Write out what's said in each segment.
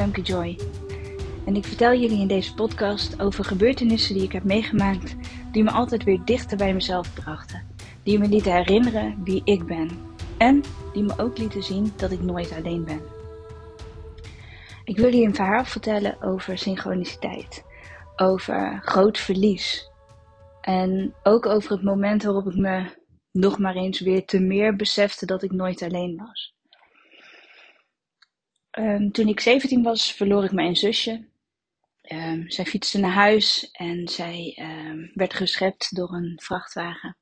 Femke Joy. En ik vertel jullie in deze podcast over gebeurtenissen die ik heb meegemaakt, die me altijd weer dichter bij mezelf brachten. Die me lieten herinneren wie ik ben. En die me ook lieten zien dat ik nooit alleen ben. Ik wil je een verhaal vertellen over synchroniciteit. Over groot verlies. En ook over het moment waarop ik me nog maar eens weer te meer besefte dat ik nooit alleen was. Um, toen ik 17 was, verloor ik mijn zusje. Um, zij fietste naar huis en zij um, werd geschept door een vrachtwagen.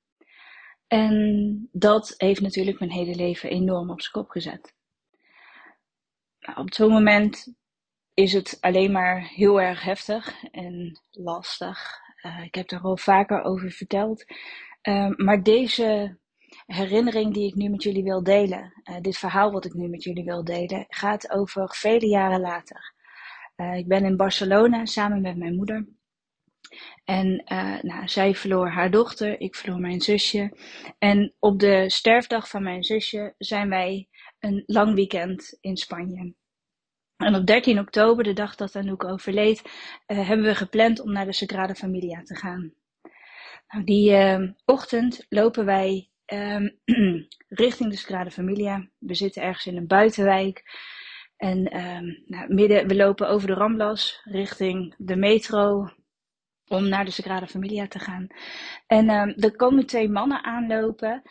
En dat heeft natuurlijk mijn hele leven enorm op zijn kop gezet. Nou, op zo'n moment is het alleen maar heel erg heftig en lastig. Uh, ik heb er al vaker over verteld. Maar deze herinnering die ik nu met jullie wil delen, uh, dit verhaal wat ik nu met jullie wil delen, gaat over vele jaren later. Uh, ik ben in Barcelona samen met mijn moeder. En uh, nou, zij verloor haar dochter, ik verloor mijn zusje. En op de sterfdag van mijn zusje zijn wij een lang weekend in Spanje. En op 13 oktober, de dag dat Anouk overleed, hebben we gepland om naar de Sagrada Familia te gaan. Nou, die ochtend lopen wij um, richting de Sagrada Familia. We zitten ergens in een buitenwijk. En um, nou, midden, we lopen over de Ramblas richting de metro om naar de Sagrada Familia te gaan. En um, er komen twee mannen aanlopen.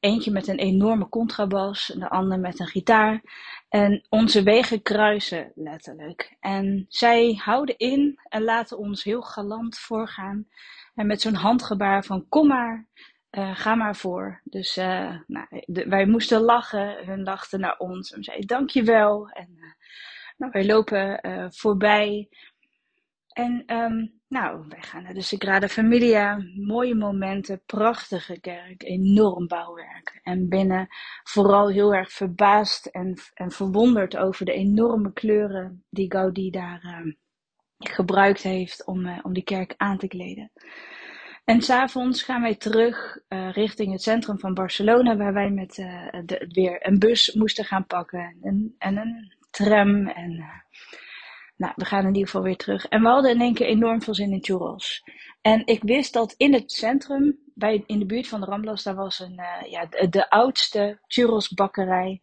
Eentje met een enorme contrabas, de ander met een gitaar. En onze wegen kruisen letterlijk. En zij houden in en laten ons heel galant voorgaan. En met zo'n handgebaar van kom maar, uh, ga maar voor. Dus uh, nou, wij moesten lachen. Hun lachten naar ons en zeiden dankjewel. En uh, nou, wij lopen voorbij. En um, nou, wij gaan naar de Sagrada Familia. Mooie momenten, prachtige kerk, enorm bouwwerk. En binnen vooral heel erg verbaasd en, en verwonderd over de enorme kleuren die Gaudi daar gebruikt heeft om, om die kerk aan te kleden. En s'avonds gaan wij terug uh, richting het centrum van Barcelona, waar wij met de, weer een bus moesten gaan pakken en, en een tram. En uh, nou, we gaan in ieder geval weer terug. En we hadden in één keer enorm veel zin in churros. En ik wist dat in het centrum, bij, in de buurt van de Ramblas, daar was een, ja, de, de, oudste churrosbakkerij.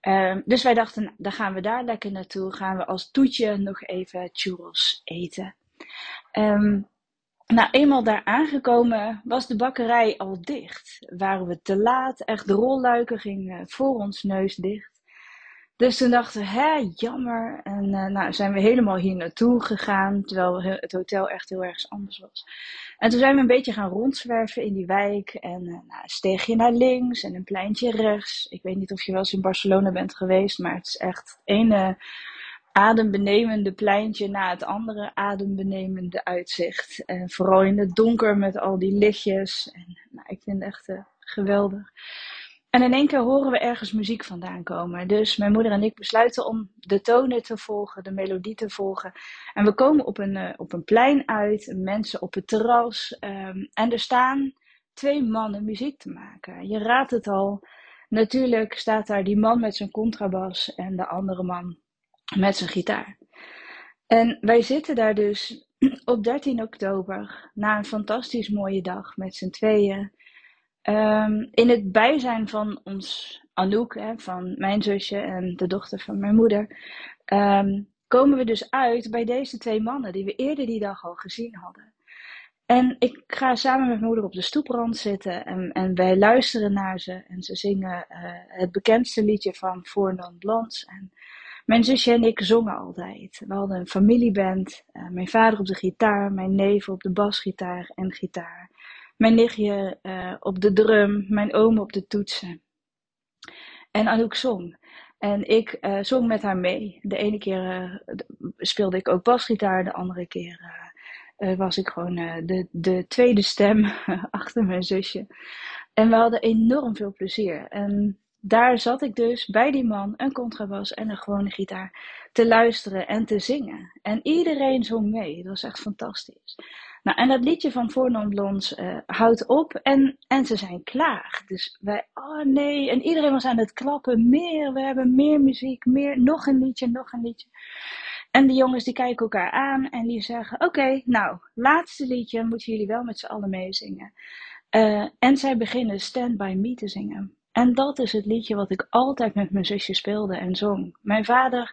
Ehm, dus wij dachten, nou, dan gaan we daar lekker naartoe. Gaan we als toetje nog even churros eten. Um, nou, eenmaal daar aangekomen was de bakkerij al dicht. Waren we te laat, echt de rolluiken gingen voor ons neus dicht. Dus toen dachten we, hè, jammer. En uh, nou zijn we helemaal hier naartoe gegaan, terwijl het hotel echt heel erg anders was. En toen zijn we een beetje gaan rondzwerven in die wijk. En uh, nou, een steegje naar links en een pleintje rechts. Ik weet niet of je wel eens in Barcelona bent geweest, maar het is echt een... Uh, adembenemende pleintje na het andere adembenemende uitzicht. En vooral in het donker met al die lichtjes. En, nou, ik vind het echt uh, geweldig. En in één keer horen we ergens muziek vandaan komen. Dus mijn moeder en ik besluiten om de tonen te volgen, de melodie te volgen. En we komen op een, uh, op een plein uit, mensen op het terras. Um, en er staan twee mannen muziek te maken. Je raadt het al. Natuurlijk staat daar die man met zijn contrabas en de andere man met zijn gitaar. En wij zitten daar dus op 13 oktober, na een fantastisch mooie dag met z'n tweeën, um, in het bijzijn van ons Anouk, hè, van mijn zusje en de dochter van mijn moeder, um, komen we dus uit bij deze twee mannen die we eerder die dag al gezien hadden. En ik ga samen met mijn moeder op de stoeprand zitten en, en wij luisteren naar ze en ze zingen uh, het bekendste liedje van Four Non Blondes. En mijn zusje en ik zongen altijd. We hadden een familieband. Uh, mijn vader op de gitaar, mijn neef op de basgitaar en gitaar. Mijn nichtje uh, op de drum, mijn oom op de toetsen. En Anouk zong. En ik uh, zong met haar mee. De ene keer speelde ik ook basgitaar, de andere keer was ik gewoon de, de tweede stem achter mijn zusje. En we hadden enorm veel plezier. En daar zat ik dus bij die man, een contrabas en een gewone gitaar, te luisteren en te zingen. En iedereen zong mee. Dat was echt fantastisch. Nou, en dat liedje van Voornon Blons uh, houdt op en, en ze zijn klaar. Dus wij, oh nee, en iedereen was aan het klappen. Meer, we hebben meer muziek, meer, nog een liedje, nog een liedje. En de jongens die kijken elkaar aan en die zeggen: Oké, nou, laatste liedje moeten jullie wel met z'n allen meezingen. Uh, en zij beginnen Stand By Me te zingen. En dat is het liedje wat ik altijd met mijn zusje speelde en zong. Mijn vader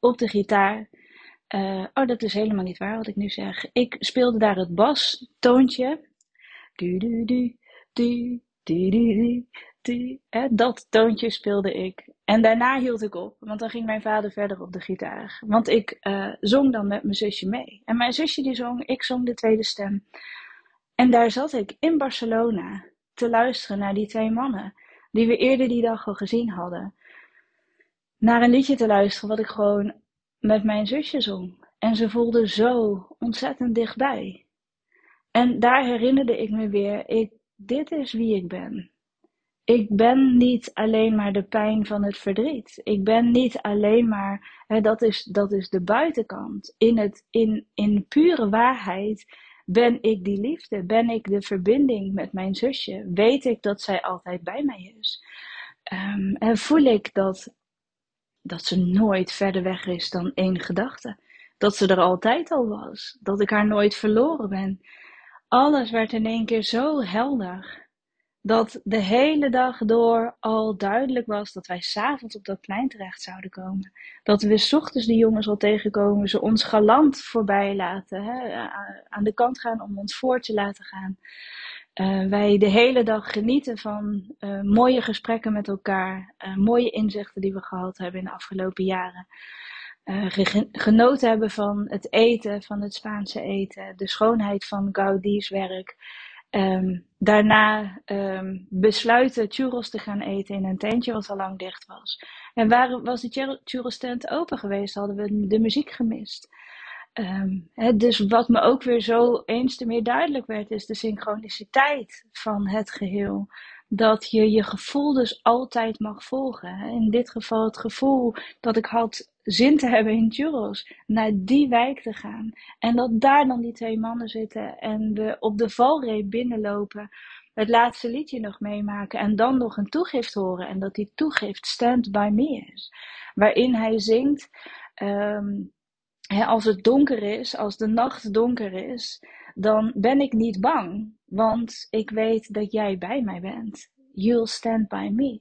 op de gitaar. Uh, oh, dat is helemaal niet waar wat ik nu zeg. Ik speelde daar het bastoontje. Du, du, du, du, du, du, dat toontje speelde ik. En daarna hield ik op, want dan ging mijn vader verder op de gitaar. Want ik uh, zong dan met mijn zusje mee. En mijn zusje die zong, ik zong de tweede stem. En daar zat ik in Barcelona te luisteren naar die twee mannen, die we eerder die dag al gezien hadden. Naar een liedje te luisteren wat ik gewoon met mijn zusje zong. En ze voelde zo ontzettend dichtbij. En daar herinnerde ik me weer, ik, dit is wie ik ben. Ik ben niet alleen maar de pijn van het verdriet. Ik ben niet alleen maar, hè, dat, is, dat is de buitenkant. In, het, in, in pure waarheid ben ik die liefde? Ben ik de verbinding met mijn zusje? Weet ik dat zij altijd bij mij is? Um, en voel ik dat, dat ze nooit verder weg is dan één gedachte? Dat ze er altijd al was? Dat ik haar nooit verloren ben? Alles werd in één keer zo helder dat de hele dag door al duidelijk was dat wij s'avonds op dat plein terecht zouden komen. Dat we s ochtends de jongens al tegenkomen, ze ons galant voorbij laten, hè, aan de kant gaan om ons voor te laten gaan. Uh, wij de hele dag genieten van uh, mooie gesprekken met elkaar, uh, mooie inzichten die we gehad hebben in de afgelopen jaren. genoten hebben van het eten, van het Spaanse eten, de schoonheid van Gaudi's werk. Um, daarna um, besluiten churros te gaan eten in een tentje wat al lang dicht was. En waar was die churros tent open geweest, hadden we de muziek gemist. Um, dus wat me ook weer zo eens te meer duidelijk werd, is de synchroniciteit van het geheel. Dat je je gevoel dus altijd mag volgen. In dit geval het gevoel dat ik had zin te hebben in churros, naar die wijk te gaan. En dat daar dan die twee mannen zitten en we op de valreep binnenlopen, het laatste liedje nog meemaken en dan nog een toegift horen. En dat die toegift Stand By Me is. Waarin hij zingt, um, als het donker is, als de nacht donker is, dan ben ik niet bang, want ik weet dat jij bij mij bent. You'll stand by me.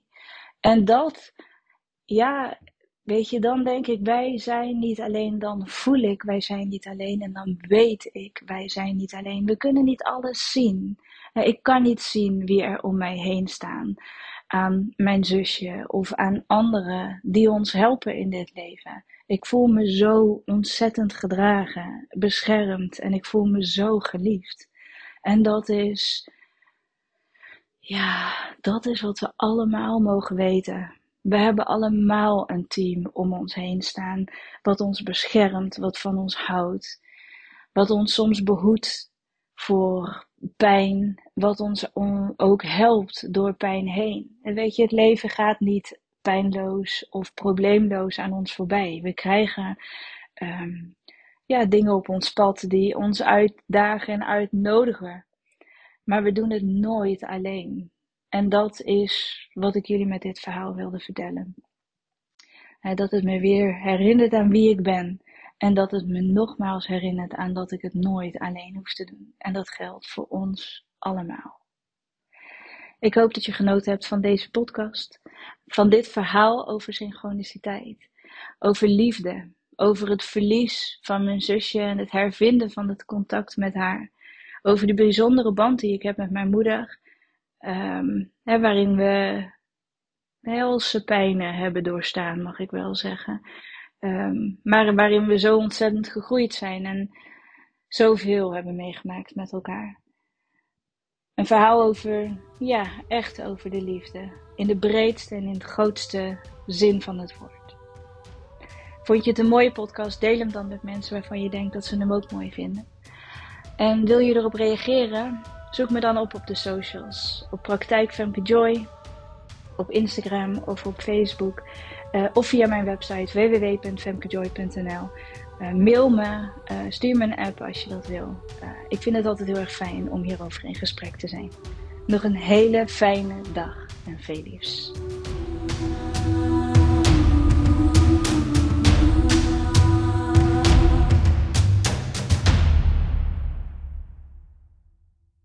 En dat, ja, Weet je, dan denk ik, wij zijn niet alleen, dan voel ik, wij zijn niet alleen en dan weet ik, wij zijn niet alleen. We kunnen niet alles zien. Ik kan niet zien wie er om mij heen staan. Aan mijn zusje of aan anderen die ons helpen in dit leven. Ik voel me zo ontzettend gedragen, beschermd en ik voel me zo geliefd. En dat is, ja, dat is wat we allemaal mogen weten. We hebben allemaal een team om ons heen staan, wat ons beschermt, wat van ons houdt, wat ons soms behoedt voor pijn, wat ons ook helpt door pijn heen. En weet je, het leven gaat niet pijnloos of probleemloos aan ons voorbij. We krijgen um, ja, dingen op ons pad die ons uitdagen en uitnodigen. Maar we doen het nooit alleen. En dat is wat ik jullie met dit verhaal wilde vertellen. Dat het me weer herinnert aan wie ik ben. En dat het me nogmaals herinnert aan dat ik het nooit alleen hoef te doen. En dat geldt voor ons allemaal. Ik hoop dat je genoten hebt van deze podcast. Van dit verhaal over synchroniciteit. Over liefde. Over het verlies van mijn zusje en het hervinden van het contact met haar. Over de bijzondere band die ik heb met mijn moeder Hè, waarin we helse pijnen hebben doorstaan, mag ik wel zeggen. Um, maar waarin we zo ontzettend gegroeid zijn en zoveel hebben meegemaakt met elkaar. Een verhaal over, ja, echt over de liefde. In de breedste en in de grootste zin van het woord. Vond je het een mooie podcast? Deel hem dan met mensen waarvan je denkt dat ze hem ook mooi vinden. En wil je erop reageren? Zoek me dan op op de socials. Op Praktijk Femke Joy. Op Instagram of op Facebook. Uh, of via mijn website www.femkejoy.nl. mail me, stuur me een app als je dat wil. ik vind het altijd heel erg fijn om hierover in gesprek te zijn. Nog een hele fijne dag en veel liefs.